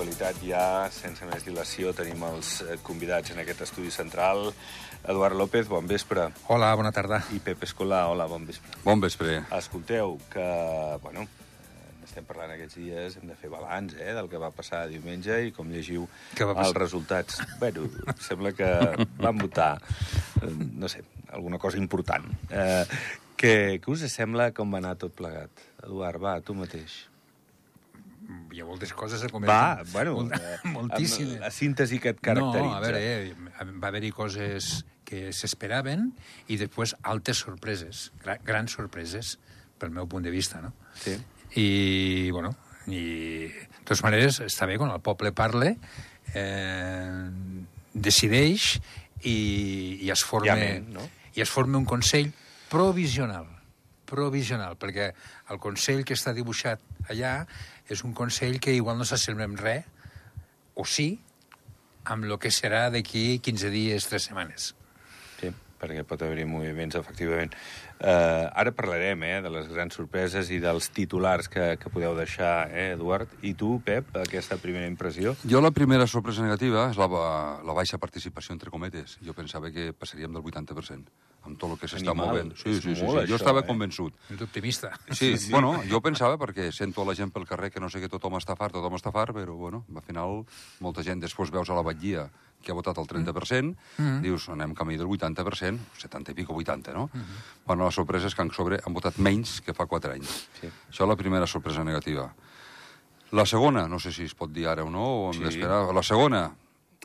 l'actualitat ja, sense més dilació, tenim els eh, convidats en aquest estudi central. Eduard López, bon vespre. Hola, bona tarda. I Pep Escolà, hola, bon vespre. Bon vespre. Escolteu, que, bueno, eh, estem parlant aquests dies, hem de fer balanç eh, del que va passar diumenge i com llegiu Què va passar? els resultats. Bueno, sembla que van votar, no sé, alguna cosa important. Eh, què, què us sembla com va anar tot plegat? Eduard, va, tu mateix. Hi ha moltes coses a Va, comentar. bueno, Molt, eh, moltíssimes. la síntesi que et caracteritza. No, a veure, eh, va haver-hi coses que s'esperaven i després altes sorpreses, gra grans sorpreses, pel meu punt de vista, no? Sí. I, bueno, i de totes maneres, està bé quan el poble parle, eh, decideix i, i es forma... Llamen, no? I es forma un consell provisional provisional, perquè el consell que està dibuixat allà és un consell que igual no s'assembla en res, o sí, amb el que serà d'aquí 15 dies, 3 setmanes. Perquè pot haver-hi moviments, efectivament. Uh, ara parlarem eh, de les grans sorpreses i dels titulars que, que podeu deixar, eh, Eduard. I tu, Pep, aquesta primera impressió? Jo la primera sorpresa negativa és la, ba- la baixa participació, entre cometes. Jo pensava que passaríem del 80%, amb tot el que s'està movent. Sí, sí, sí, sí. Jo això, estava eh? convençut. Ets optimista. Sí, sí, bueno, jo pensava, perquè sento a la gent pel carrer que no sé que tothom està fart, tothom està fart, però, bueno, al final, molta gent, després veus a la batllia que ha votat el 30%, mm. dius, anem camí del 80%, 70 i pico, 80, no? Mm -hmm. Bueno, la sorpresa és que en sobre han votat menys que fa 4 anys. Sí. Això és la primera sorpresa negativa. La segona, no sé si es pot dir ara o no, o hem Sí. d'esperar. La segona,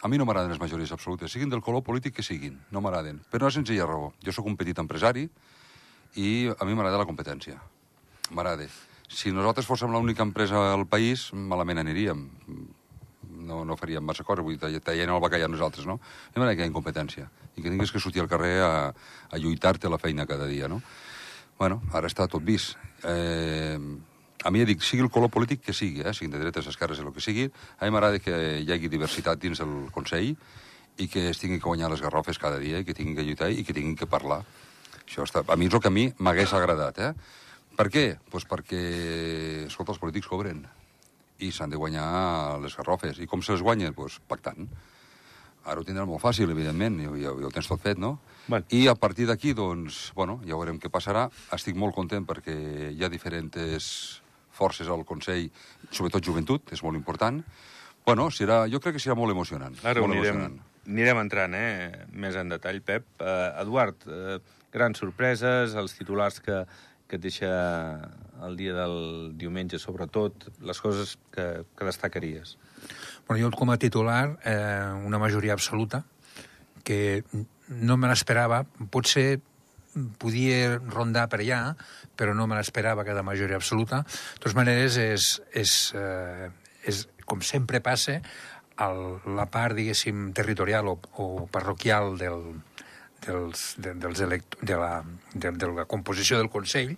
a mi no m'agraden les majories absolutes, siguin del color polític que siguin, no m'agraden. Per una senzilla raó. Jo sóc un petit empresari i a mi m'agrada la competència. M'agrada. Si nosaltres fóssim l'única empresa al país, malament aniríem. No, no faríem massa coses, vull dir, tallant el bacallà nosaltres, no? A mi m'agrada que hi ha incompetència i que tinguis que sortir al carrer a, a lluitar-te la feina cada dia, no? Bueno, ara està tot vist. Eh, a mi ja dic, sigui el color polític que sigui, eh, siguin de dretes, esquerres, el que sigui, a mi m'agrada que hi hagi diversitat dins del Consell i que es tinguin que guanyar les garrofes cada dia i que tinguin que lluitar i que tinguin que parlar. Això està... A mi és el que a mi m'hagués agradat, eh? Per què? Pues perquè, escolta, els polítics cobren i s'han de guanyar les garrofes. I com se les guanyen? Pues pactant. Ara ho tindran molt fàcil, evidentment, ja, ja, ja ho tens tot fet, no? Bueno. I a partir d'aquí, doncs, bueno, ja veurem què passarà. Estic molt content perquè hi ha diferents forces al Consell, sobretot joventut, és molt important. Bueno, serà, jo crec que serà molt emocionant. Ara molt anirem, emocionant. anirem entrant eh, més en detall, Pep. Uh, Eduard, uh, grans sorpreses, els titulars que, que et deixa el dia del diumenge, sobretot, les coses que, que destacaries. Bueno, jo com a titular, eh, una majoria absoluta, que no me l'esperava, potser podia rondar per allà, però no me l'esperava cada majoria absoluta. De totes maneres, és, és, eh, és com sempre passa, el, la part, diguéssim, territorial o, o parroquial del, dels, de, dels elect, de, la, de, de la composició del Consell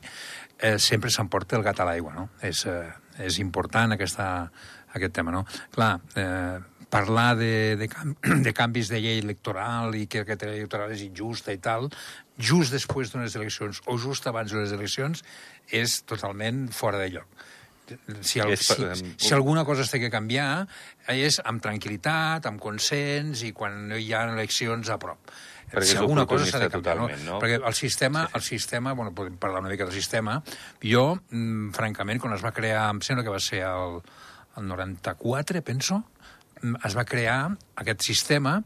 eh, sempre s'emporta el gat a l'aigua, no? És, eh, és important aquesta, aquest tema, no? Clar, eh, parlar de, de, de canvis de llei electoral i que aquesta llei electoral és injusta i tal, just després d'unes eleccions o just abans d'unes eleccions, és totalment fora de lloc. Si, el, si, si alguna cosa té que canviar és amb tranquil·litat, amb consens i quan no hi ha eleccions a prop. Perquè si alguna cosa s'ha de canviar, no? no? Perquè el sistema, el sistema, bueno, podem parlar una mica del sistema, jo, mm, francament, quan es va crear, em sembla que va ser el, el 94, penso, mm, es va crear aquest sistema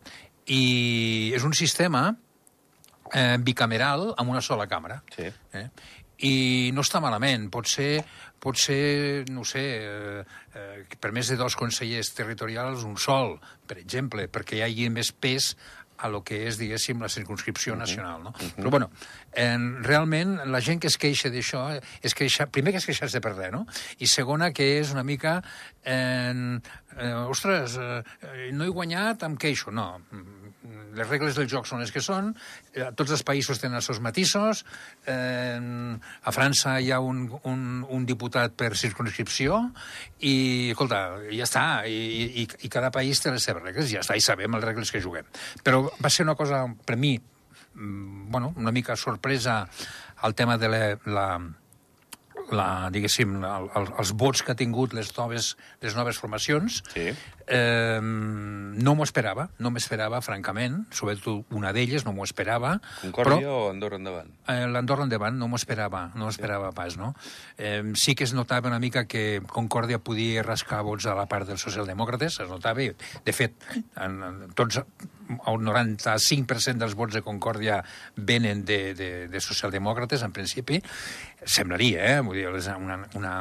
i és un sistema eh, bicameral amb una sola càmera. Sí. Eh? I no està malament. Pot ser, pot ser no sé, eh, eh, per més de dos consellers territorials, un sol, per exemple, perquè hi hagi més pes a lo que és, diguéssim, la circunscripció nacional, no? Però, bueno, eh, realment, la gent que es queixa d'això, és queixa, primer que es queixar-se per res, no? I segona, que és una mica, eh, eh, ostres, eh, no he guanyat, em queixo. No, les regles del joc són les que són, eh, tots els països tenen els seus matisos, eh, a França hi ha un, un, un diputat per circunscripció i, escolta, ja està, i, i, i cada país té les seves regles, ja està, i sabem les regles que juguem. Però va ser una cosa, per mi, mm, bueno, una mica sorpresa el tema de la, la, la, diguéssim, el, el, els vots que ha tingut les noves, les noves formacions, Sí. Eh, no m'ho esperava, no m'esperava, francament, sobretot una d'elles, no m'ho esperava. Concòrdia però, o Andorra endavant? Eh, L'Andorra endavant no m'ho esperava, no m'ho esperava pas, no? Eh, sí que es notava una mica que Concòrdia podia rascar vots a la part dels socialdemòcrates, es notava, i, de fet, en, en tots, el 95% dels vots de Concòrdia venen de, de, de socialdemòcrates, en principi, semblaria, eh? Vull dir, una, una,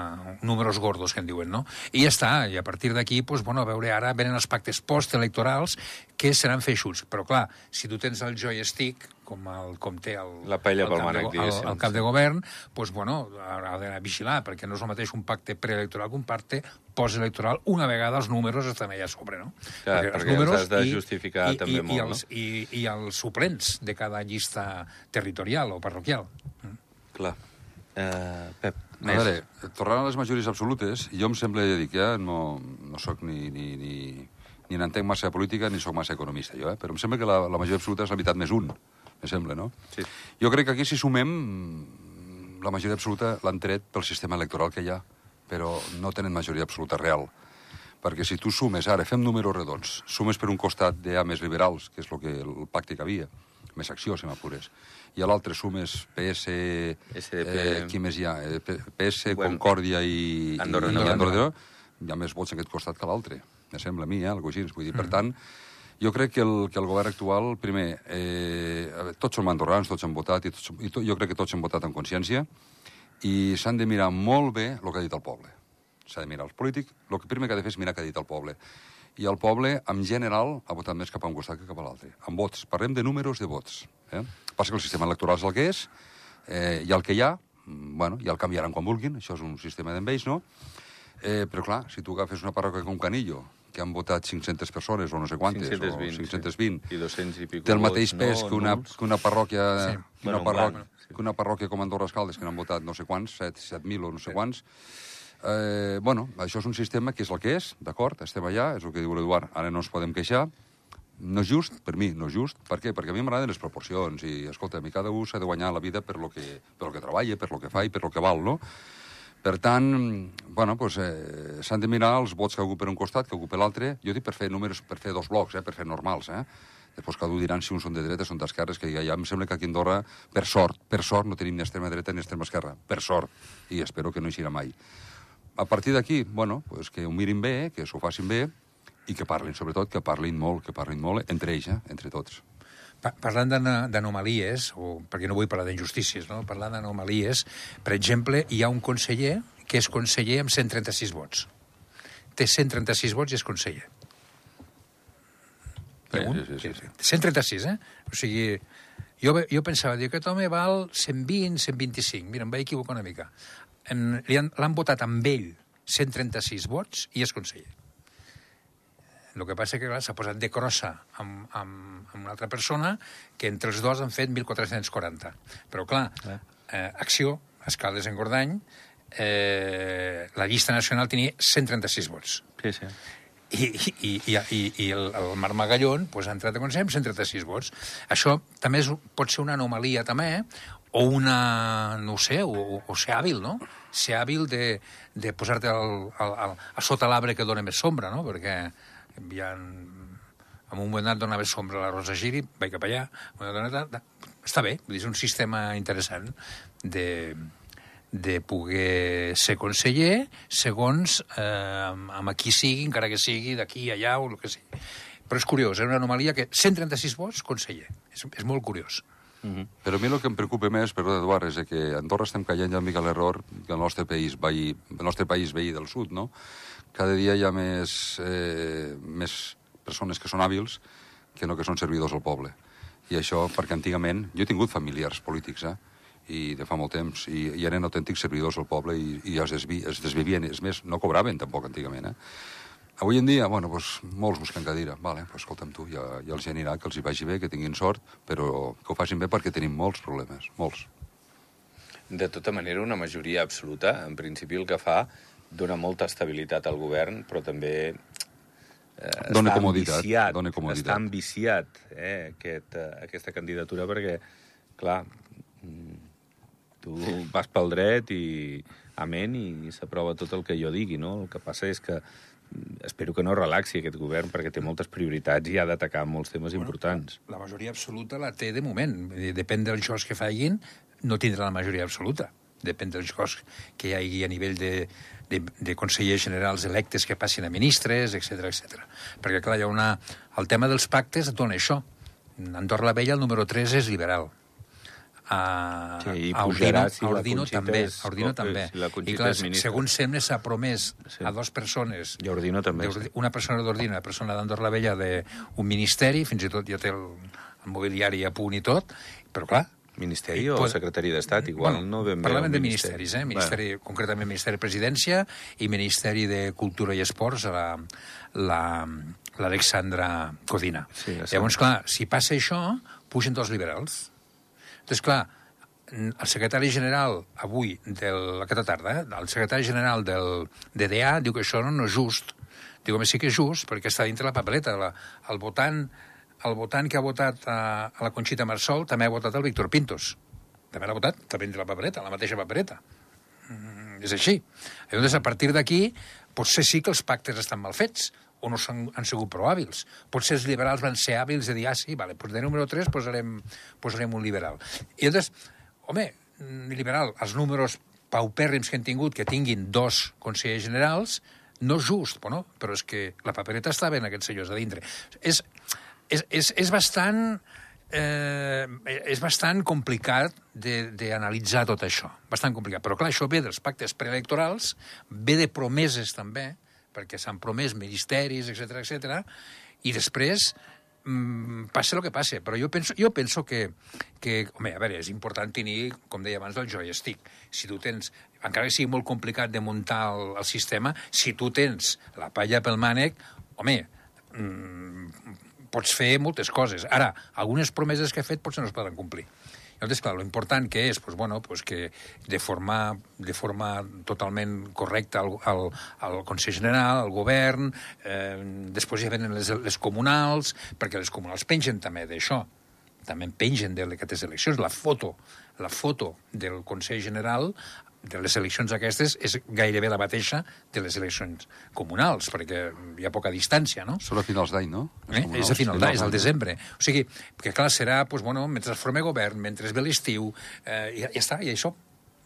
números gordos, que en diuen, no? I ja està, i a partir d'aquí, doncs, bueno, a veure, ara venen els pactes postelectorals que seran feixuts. Però, clar, si tu tens el joystick, com, el, com té el, La paella el, cap de, el, el cap de govern, doncs, bueno, ha de vigilar, perquè no és el mateix un pacte preelectoral que un pacte postelectoral, una vegada els números estan allà a sobre, no? Clar, perquè els has de justificar també i, molt, i els, i, I els suplents de cada llista territorial o parroquial. Clar. Uh, Pep, A més. veure, tornant a les majories absolutes, jo em sembla, ja dic, ja no, no sóc ni, ni, ni, ni n'entenc massa política ni sóc massa economista, jo, eh? però em sembla que la, la majoria absoluta és la meitat més un, me sembla, no? Sí. Jo crec que aquí, si sumem, la majoria absoluta l'han tret pel sistema electoral que hi ha, però no tenen majoria absoluta real. Perquè si tu sumes, ara, fem números redons, sumes per un costat de més liberals, que és el, que, el pacte que havia, més acció, si m'apures, i a l'altre sumes PS... SDP. Eh, qui més hi ha? Eh, PS, Bueno, Concòrdia i... Andorra i, endavant. i Andorra endavant. Hi ha més vots en aquest costat que l'altre, me sembla a mi, eh, algo així. Vull dir, per tant, jo crec que el, que el govern actual, primer, eh, tots som andorrans, tots han votat, i, tots, i to, jo crec que tots hem votat en consciència, i s'han de mirar molt bé el que ha dit el poble. S'ha de mirar els polítics, el que primer que ha de fer és mirar què ha dit el poble. I el poble, en general, ha votat més cap a un costat que cap a l'altre. En vots. Parlem de números de vots. Eh? Passa que el sistema electoral és el que és, eh, ha el que hi ha, mm, bueno, ja el canviaran quan vulguin, això és un sistema d'enveig, no? Eh, però clar, si tu agafes una parròquia com Canillo, que han votat 500 persones o no sé quantes, 520, o 520, sí. I 200 i pico té el mateix pes no, que, una, que una parròquia, Sí. que, una Bueno, parròquia sí. que una parròquia com Andorra Escaldes, que n'han votat no sé quants, 7 7.000 o no sé quants. Eh, bueno, això és un sistema que és el que és, d'acord, estem allà, és el que diu l'Eduard, ara no ens podem queixar, no és just, per mi, no és just. Per què? Perquè a mi m'agraden les proporcions i, escolta, a mi cada un s'ha de guanyar la vida per lo que, per lo que treballa, per lo que fa i per lo que val, no? Per tant, bueno, pues, eh, s'han de mirar els vots que ocupa un costat, que ocupa l'altre. Jo dic per fer números, per fer dos blocs, eh, per fer normals, eh? Després cada un diran si uns són de dreta, són d'esquerres, que ja, em sembla que aquí a Andorra, per sort, per sort, no tenim ni extrema dreta ni extrema esquerra. Per sort. I espero que no hi mai. A partir d'aquí, bueno, pues que ho mirin bé, que s'ho facin bé, i que parlin, sobretot, que parlin molt, que parlin molt entre ells, eh? entre tots. Pa- Parlant d'anomalies, o perquè no vull parlar d'injustícies, no? parlant d'anomalies, per exemple, hi ha un conseller que és conseller amb 136 vots. Té 136 vots i és conseller. Sí, sí, sí, sí. 136, eh? O sigui, jo, jo pensava, diu, aquest home val 120, 125. Mira, em vaig equivocar una mica. L'han votat amb ell 136 vots i és conseller. El que passa que clar, s'ha posat de crossa amb, amb, amb una altra persona que entre els dos han fet 1.440. Però, clar, eh, Acció, Escaldes en Gordany, eh, la llista nacional tenia 136 vots. Sí, sí. I, i, i, i, i el, el Marc Magallón pues, ha entrat a Consell amb 136 vots. Això també és, pot ser una anomalia, també, o una, no ho sé, o, o ser hàbil, no? Ser hàbil de, de posar-te al, al, a sota l'arbre que dona més sombra, no? Perquè hi ha... En un moment donat donava sombra a la Rosa Giri, vaig cap allà, un moment donat, està bé, és un sistema interessant de, de poder ser conseller segons eh, amb, qui sigui, encara que sigui d'aquí, allà o el que sigui. Però és curiós, és una anomalia que 136 vots, conseller. És, és molt curiós. Però a mi el que em preocupa més, perdó, Eduard, és que a Andorra estem caient ja una mica l'error que el nostre país veí, el nostre país veí del sud, no? Cada dia hi ha més, eh, més persones que són hàbils que no que són servidors al poble. I això perquè antigament... Jo he tingut familiars polítics, eh? i de fa molt temps, i, i eren autèntics servidors al poble i, i es, desvi, es desvivien. És més, no cobraven tampoc antigament, eh? Avui en dia, bueno, pues, molts busquen cadira. Vale, pues, escolta'm tu, ja, ja els anirà, que els hi vagi bé, que tinguin sort, però que ho facin bé perquè tenim molts problemes, molts. De tota manera, una majoria absoluta, en principi el que fa, dona molta estabilitat al govern, però també eh, Dona està comoditat, ambiciat, dona comoditat. Està ambiciat, eh, aquest, eh, aquesta candidatura, perquè, clar, mm, Tu vas pel dret i amén i s'aprova tot el que jo digui, no? El que passa és que espero que no relaxi aquest govern perquè té moltes prioritats i ha d'atacar molts temes bueno, importants. La, majoria absoluta la té de moment. Depèn dels jocs que facin, no tindrà la majoria absoluta. Depèn dels jocs que hi hagi a nivell de, de, de consellers generals electes que passin a ministres, etc etc. Perquè, clar, hi ha una... El tema dels pactes dona això. Andorra la Vella, el número 3, és liberal a, sí, a Ordino, si a Ordino també. És, a Ordino també. Si I clar, segons sembla, s'ha promès Sí. a dues persones I Ordino també. una persona d'Ordino una persona d'Andorra la Vella d'un ministeri, fins i tot ja té el, el mobiliari a punt i tot, però clar... Ministeri o pot- secretari d'Estat, igual bueno, no ben bé Parlaven un de ministeri. ministeris, eh? Ministeri, bueno. Concretament Ministeri de Presidència i Ministeri de Cultura i Esports, la, la, l'Alexandra Codina. Sí. Llavors, clar, si passa això, pugen dos liberals. Entonces, clar, el secretari general avui, del, aquesta tarda, el secretari general del DDA diu que això no, no és just. Diu, home, sí que és just, perquè està dintre la papeleta. La, el, votant, el votant que ha votat a, a la Conxita Marsol també ha votat el Víctor Pintos. També l'ha votat, també dintre la papeleta, la mateixa papeleta. Mm, és així. Llavors, a partir d'aquí, potser sí que els pactes estan mal fets, o no han, han sigut prou hàbils. Potser els liberals van ser hàbils de dir, ah, sí, vale, doncs de número 3 posarem, posarem un liberal. I llavors, home, liberal, els números paupèrrims que han tingut, que tinguin dos consellers generals, no és just, bueno, però és que la papereta estava en aquests senyors a dintre. És, és, és, és bastant eh, és bastant complicat d'analitzar tot això. Bastant complicat. Però, clar, això ve dels pactes preelectorals, ve de promeses també, perquè s'han promès ministeris, etc etc. i després mm, passa el que passa. Però jo penso, jo penso que, que, home, a veure, és important tenir, com deia abans, el joystick. Si tu tens, encara que sigui molt complicat de muntar el, el sistema, si tu tens la palla pel mànec, home, mm, pots fer moltes coses. Ara, algunes promeses que ha fet potser no es poden complir. Llavors, clar, lo important que és, pues, bueno, pues que de forma, de forma totalment correcta al, al, al Consell General, al govern, eh, després ja venen les, les comunals, perquè les comunals pengen també d'això, també en pengen d'aquestes eleccions. La foto, la foto del Consell General de les eleccions aquestes és gairebé la mateixa de les eleccions comunals, perquè hi ha poca distància, no? Són a finals d'any, no? Eh? És a final d'any, és al desembre. O sigui, que clar, serà, doncs, bueno, mentre es forma govern, mentre es ve l'estiu, eh, ja, ja està, ja hi som.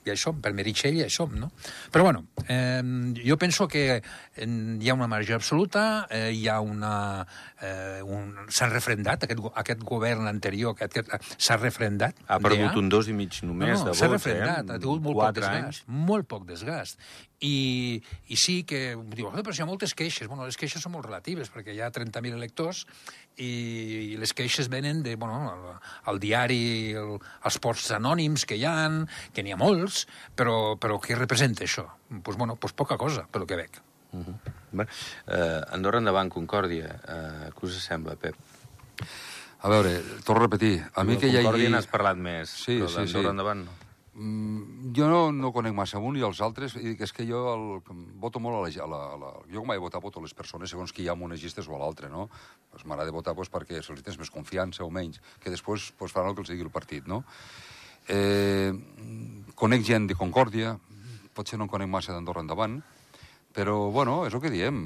Ja hi som, per Meritxell ja hi som, no? Però, bueno, eh, jo penso que eh, hi ha una majoria absoluta, eh, hi ha una... Eh, un, s'ha refrendat, aquest, aquest govern anterior, aquest, aquest, s'ha refrendat. Ha perdut un dos i mig només no, no, de s'ha vots, refrendat, eh? ha tingut molt poc desgast. anys. Molt poc desgast. I, I sí que, diu, "Ah, però si hi ha moltes queixes. Bueno, les queixes són molt relatives, perquè hi ha 30.000 electors i, i les queixes venen de, bueno, el, el diari, el, els posts anònims que hi han, que n'hi ha molts, però, però què representa això? Doncs, pues, bueno, pues poca cosa, pel que veig. Uh -huh. Bé, eh, Andorra endavant, Concòrdia. Eh, què us sembla, Pep? A veure, torno a repetir, a mi que hi Concòrdia hagi... n'has parlat més, Sí, però sí, d'Andorra sí. endavant no. Mm, jo no, no conec massa un i els altres, i és que jo el, voto molt a la, a la, a la... Jo com vaig votar, voto a les persones segons qui hi ha en unes llistes o a l'altre, no? Pues M'agrada votar pues, perquè se'ls tens més confiança o menys, que després pues, faran el que els digui el partit, no? Eh, conec gent de Concòrdia, potser no en conec massa d'Andorra endavant, però, bueno, és el que diem.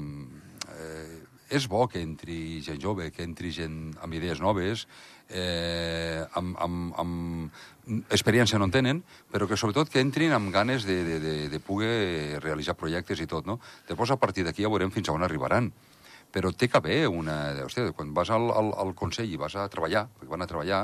Eh, és bo que entri gent jove, que entri gent amb idees noves, eh, amb, amb, amb experiència no en tenen, però que sobretot que entrin amb ganes de, de, de, de poder realitzar projectes i tot, no? Després, a partir d'aquí, ja veurem fins a on arribaran. Però té que haver una... Hòstia, quan vas al, al, al Consell i vas a treballar, perquè van a treballar,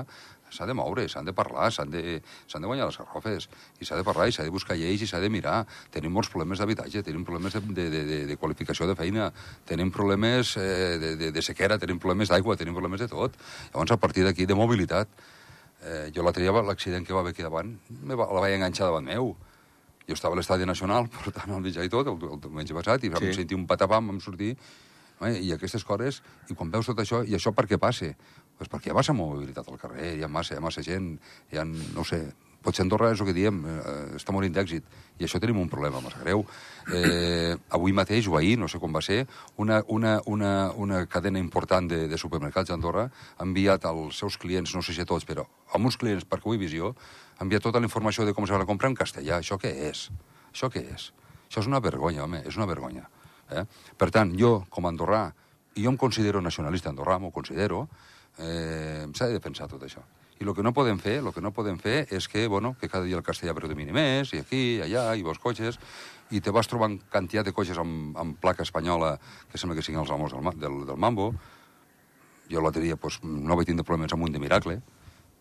s'ha de moure, s'han de parlar, s'han de, de guanyar les garrofes, i s'ha de parlar, i s'ha de buscar lleis, i s'ha de mirar. Tenim molts problemes d'habitatge, tenim problemes de, de, de, de, de qualificació de feina, tenim problemes eh, de, de, de sequera, tenim problemes d'aigua, tenim problemes de tot. Llavors, a partir d'aquí, de mobilitat, eh, jo l'altre dia, l'accident que va haver aquí davant, me va, la vaig enganxar davant meu. Jo estava a l'estadi nacional, per tant, al mitjà i tot, el, el diumenge passat, i sí. Sí. sentir un patapam, vam sortir, i aquestes coses, i quan veus tot això, i això per què passa? Pues perquè hi ha massa mobilitat al carrer, hi ha massa, hi ha massa gent, hi ha, no sé, potser Andorra és el que diem, eh, està morint d'èxit, i això tenim un problema massa greu. Eh, avui mateix, o ahir, no sé com va ser, una, una, una, una cadena important de, de supermercats d'Andorra ha enviat als seus clients, no sé si a tots, però a uns clients, perquè ho he jo, enviar tota la informació de com se va comprar en castellà. Això què és? Això què és? Això és una vergonya, home, és una vergonya. Eh? Per tant, jo, com a andorrà, i jo em considero nacionalista andorrà, m'ho considero, eh, s'ha de defensar tot això. I el que no podem fer, el que no podem fer és que, bueno, que cada dia el castellà predomini més, i aquí, i allà, i vos cotxes, i te vas trobant quantitat de cotxes amb, amb placa espanyola, que sembla que siguin els amos del, del, del Mambo. Jo l'altre dia pues, no vaig tindre problemes amb un de miracle,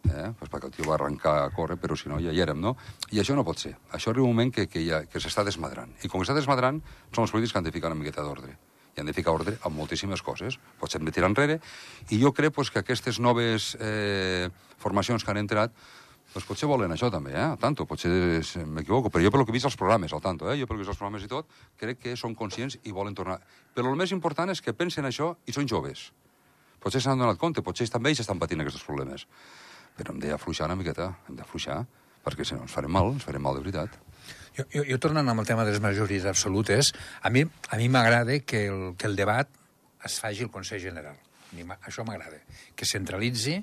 eh? pues perquè el tio va arrencar a córrer, però si no ja hi érem, no? I això no pot ser. Això arriba un moment que, que, ja, que s'està desmadrant. I com que està desmadrant, són els polítics que han de ficar una miqueta d'ordre i han de ficar ordre amb moltíssimes coses. Potser hem de tirar enrere. I jo crec pues, que aquestes noves eh, formacions que han entrat doncs potser volen això també, eh? Al tanto, potser m'equivoco, però jo pel que he vist els programes, al tanto, eh? Jo pel que he vist els programes i tot, crec que són conscients i volen tornar. Però el més important és que pensen això i són joves. Potser s'han donat compte, potser també ells estan patint aquests problemes. Però hem d'afluixar una miqueta, hem d'afluixar, perquè si no ens farem mal, ens farem mal de veritat. Jo, jo, jo tornant amb el tema de les majories absolutes, a mi a mi m'agrada que, el, que el debat es faci al Consell General. Això m'agrada. Que centralitzi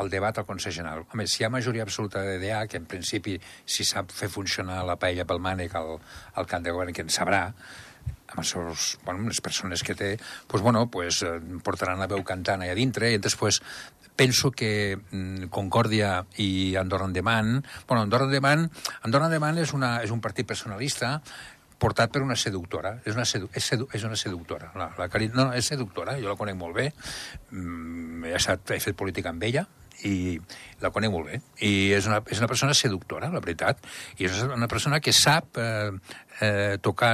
el debat al Consell General. Home, si hi ha majoria absoluta de DA, que en principi, si sap fer funcionar la paella pel mànec al, al camp de govern, que en sabrà, amb els seus, bueno, les persones que té, pues, bueno, pues, eh, portaran la veu cantant allà dintre, i després penso que mm, Concòrdia i Andorra Endavant... Bueno, Andorra Endavant, Andorra Endavant és, una, és un partit personalista portat per una seductora. És una, sedu és, sedu és una seductora. La, la Cari... No, no, és seductora, jo la conec molt bé. Mm, he, estat, he fet política amb ella i la conec molt bé. I és una, és una persona seductora, la veritat. I és una persona que sap eh, eh, tocar...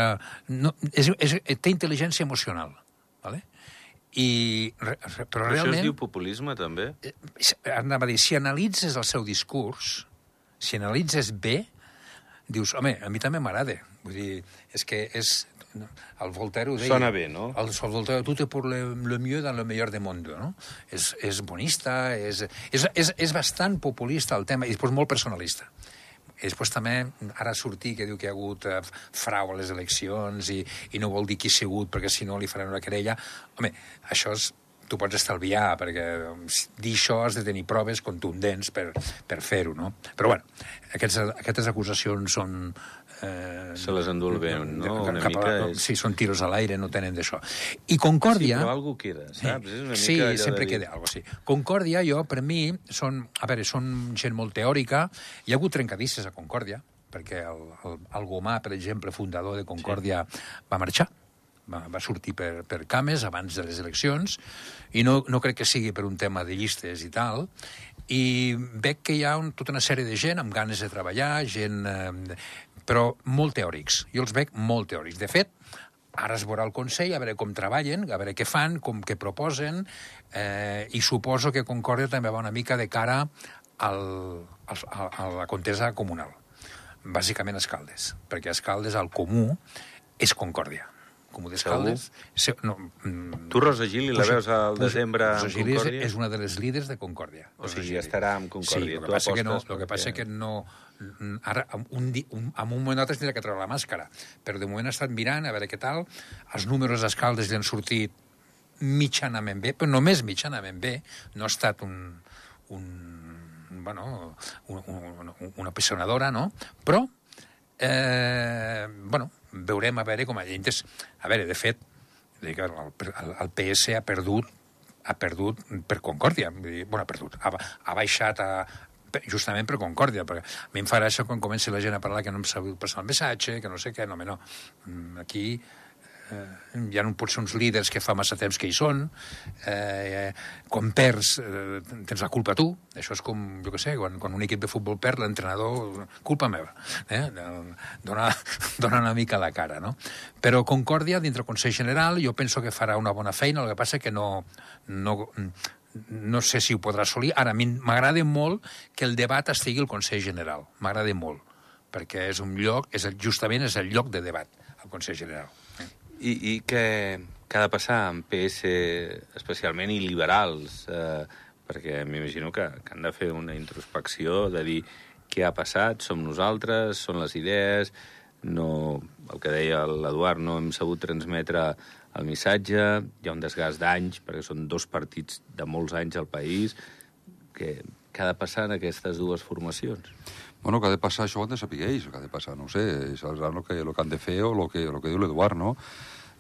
No, és, és, té intel·ligència emocional. ¿vale? I, però realment... Això es diu populisme, també? Eh, anava a dir, si analitzes el seu discurs, si analitzes bé, dius, home, a mi també m'agrada. Vull dir, és que és... El Voltaire ho deia. Sona bé, no? El, el Voltaire, tout est pour le, le mieux dans le meilleur des mondes, no? És, és bonista, és, és, és, és bastant populista el tema, i després molt personalista. I després també, ara sortir que diu que hi ha hagut eh, frau a les eleccions i, i no vol dir qui ha sigut perquè si no li faran una querella. Home, això és, tu pots estalviar, perquè dir això has de tenir proves contundents per, per fer-ho, no? Però, bueno, aquests, aquestes acusacions són Eh, Se les endú el vent, no? Una cap mica a, és... Sí, són tiros a l'aire, no tenen d'això. I Concòrdia... Sí, però algú queda, saps? Sí, és una sí mica sempre de... queda algo sí. Concòrdia, jo, per mi, són, a veure, són gent molt teòrica. Hi ha hagut trencadisses a Concòrdia, perquè el, el, el Gomà, per exemple, fundador de Concòrdia, sí. va marxar va, va sortir per, per cames abans de les eleccions, i no, no crec que sigui per un tema de llistes i tal, i veig que hi ha un, tota una sèrie de gent amb ganes de treballar, gent eh, però molt teòrics. Jo els veig molt teòrics. De fet, ara es veurà el Consell, a veure com treballen, a veure què fan, com què proposen, eh, i suposo que Concòrdia també va una mica de cara al, al, a, la contesa comunal. Bàsicament Escaldes, perquè Escaldes, al comú, és Concòrdia. Comú d'Escaldes... Se, no, mm, tu, Rosa Gili, la veus al desembre Rosa Gili és, és una de les líders de Concòrdia. O sigui, estarà amb Concòrdia. Sí, el que, passa que, no, el que passa que no, ara, un, un, en un moment o altre tindrà que treure la màscara, però de moment ha estat mirant a veure què tal, els números d'escaldes li han sortit mitjanament bé, però només mitjanament bé, no ha estat un, un bueno, un, un, una pessonadora, no? Però, eh, bueno, veurem a veure com a llengtes... A veure, de fet, el, el, el PS ha perdut ha perdut per Concòrdia, bueno, ha perdut, ha, ha baixat a, justament per concòrdia, perquè a mi em fa gràcia quan comença la gent a parlar que no em sabut passar el missatge, que no sé què, no, no. Mm, aquí eh, ja no pot ser uns líders que fa massa temps que hi són, eh, quan perds eh, tens la culpa tu, això és com, jo què sé, quan, quan un equip de futbol perd, l'entrenador, culpa meva, eh? dona, dona una mica la cara, no? Però Concòrdia, dintre del Consell General, jo penso que farà una bona feina, el que passa que no, no, no sé si ho podrà assolir. Ara, m'agrada molt que el debat estigui al Consell General. M'agrada molt, perquè és un lloc, és el, justament és el lloc de debat, al Consell General. I, i què, què ha de passar amb PS, especialment, i liberals? Eh, perquè m'imagino que, que han de fer una introspecció de dir què ha passat, som nosaltres, són les idees, no, el que deia l'Eduard, no hem sabut transmetre el missatge, hi ha un desgast d'anys, perquè són dos partits de molts anys al país, que Què ha de passar en aquestes dues formacions? Bueno, que ha de passar, això ho han de saber ells, que ha de passar, no ho sé, és el que, el que han de fer o el que, el que diu l'Eduard, no?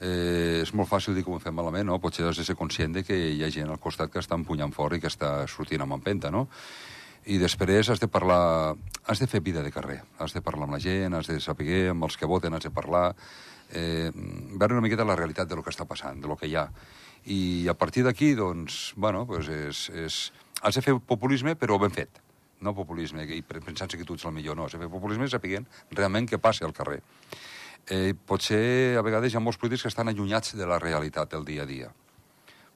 Eh, és molt fàcil dir que ho fet malament, no? Potser has de ser conscient de que hi ha gent al costat que està empunyant fora i que està sortint amb empenta, no? I després has de parlar... Has de fer vida de carrer. Has de parlar amb la gent, has de saber amb els que voten, has de parlar... Eh, veure una miqueta la realitat de lo que està passant, de lo que hi ha. I a partir d'aquí, doncs, bueno, pues és, és... Has de fer populisme, però ben fet. No populisme, i pensant-se que tu ets el millor, no. Has de fer populisme sapiguent realment què passa al carrer eh, potser a vegades hi ha molts polítics que estan allunyats de la realitat del dia a dia.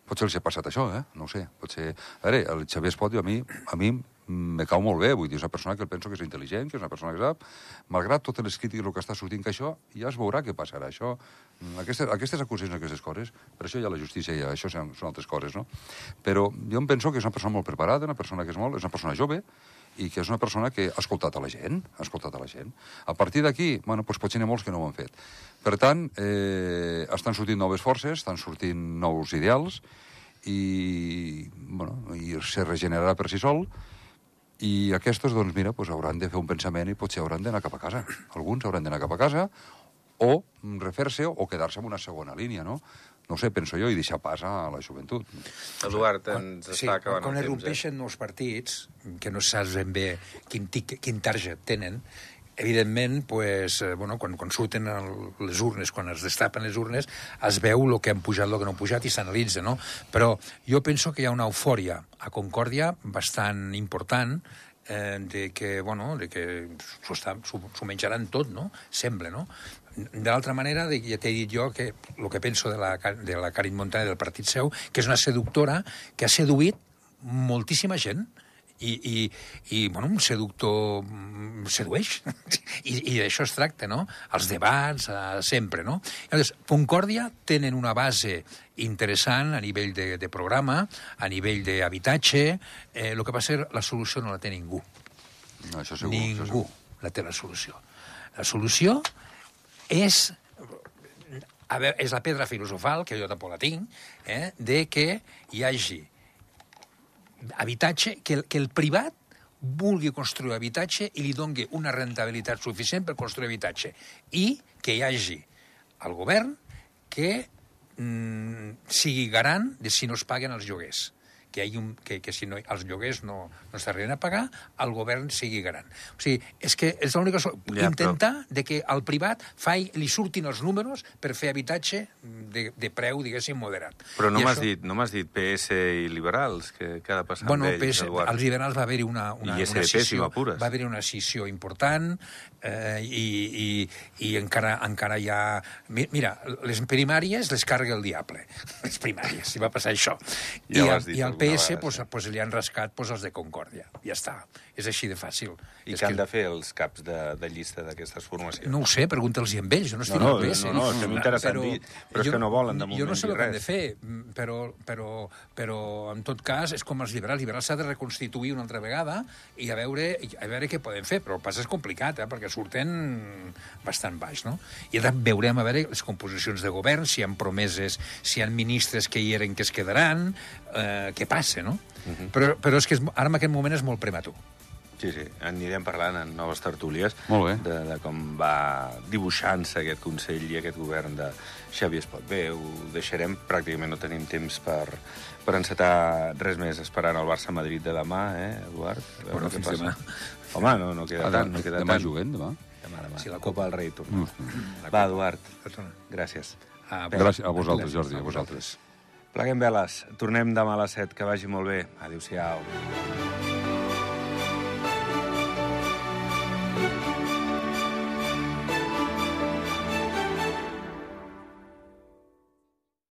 Potser els ha passat això, eh? No ho sé. Potser... A veure, el Xavier Espot a mi, a mi me cau molt bé, vull dir, és una persona que penso que és intel·ligent, que és una persona que sap, malgrat totes les crítiques que està sortint que això, ja es veurà què passarà. Això, aquestes, aquestes acusacions, aquestes coses, per això hi ha la justícia i això són, són altres coses, no? Però jo em penso que és una persona molt preparada, una persona que és molt, és una persona jove, i que és una persona que ha escoltat a la gent, ha escoltat a la gent. A partir d'aquí, bueno, doncs potser n'hi ha molts que no ho han fet. Per tant, eh, estan sortint noves forces, estan sortint nous ideals, i, bueno, i se regenerarà per si sol, i aquests, doncs, mira, doncs hauran de fer un pensament i potser hauran d'anar cap a casa. Alguns hauran d'anar cap a casa, o refer-se o quedar-se en una segona línia, no? no sé, penso jo, i deixar pas a la joventut. Eduard, ens sí, està acabant quan el temps. Quan eh? els partits, que no saps ben bé quin, tic, quin target tenen, evidentment, pues, eh, bueno, quan, quan surten el, les urnes, quan es destapen les urnes, es veu el que han pujat, el que no han pujat i s'analitza, no? Però jo penso que hi ha una eufòria a Concòrdia bastant important eh, de que, bueno, de que s'ho menjaran tot, no? Sembla, no? De l'altra manera, ja t'he dit jo que el que penso de la, de la Karin Montaner del partit seu, que és una seductora que ha seduït moltíssima gent, i, i, i bueno, un seductor mm, sedueix, i, i d'això es tracta, no? Els debats, eh, sempre, no? Llavors, Concòrdia tenen una base interessant a nivell de, de programa, a nivell d'habitatge, eh, el que passa és que la solució no la té ningú. No, això segur. Ningú això segur. la té la solució. La solució és a veure, és la pedra filosofal, que jo tampoc la tinc, eh, de que hi hagi habitatge, que el, que el privat vulgui construir habitatge i li dongui una rentabilitat suficient per construir habitatge. I que hi hagi el govern que mm, sigui garant de si no es paguen els lloguers que, hi un, que, que si no, els lloguers no, no s'arriben a pagar, el govern sigui garant. O sigui, és que és l'única... Ja, intentar però... de que al privat fai, li surtin els números per fer habitatge de, de preu, diguéssim, moderat. Però no m'has això... dit, no m'has dit PS i liberals, que, que ha de passar bueno, amb ells, Els liberals va haver-hi una, una, I una SDP, si va haver una scissió important eh, i, i, i encara, encara hi ha... Mira, les primàries les carga el diable, les primàries, si va passar això. Ja I, dit i alguna PS vegada, pues, sí. pues, li han rascat pues, els de Concòrdia. Ja està. És així de fàcil. I és què han de fer els caps de, de llista d'aquestes formacions? No ho sé, pregunta'ls amb ells, jo no estic No, no, al PS. no, no, estem interessant dir, però és que no volen, de Jo no moment, sé el que han de fer, però, però, però en tot cas és com els liberals. Liberals s'ha de reconstituir una altra vegada i a veure, a veure què poden fer, però el pas és complicat, eh, perquè surten bastant baix, no? I ara veurem a veure les composicions de govern, si hi ha promeses, si hi ha ministres que hi eren que es quedaran, eh, què passa, no? Uh -huh. però, però és que és, ara en aquest moment és molt prematur. Sí, sí, anirem parlant en noves tertúlies Molt bé. de, de com va dibuixant-se aquest Consell i aquest govern de Xavier Espot. Bé, ho deixarem, pràcticament no tenim temps per, per encetar res més, esperant el Barça-Madrid de demà, eh, Eduard? A veure Bueno, què fins passa. demà. Home, no, no queda Ah, tant, no queda demà tant. juguem, demà? Demà, demà. Sí, la Copa del Rei torna. Mm. Va, Eduard, gràcies. Ah, Gràcies a vosaltres, Jordi, a vosaltres. Pleguem veles. Tornem demà a les 7. Que vagi molt bé. Adéu-siau.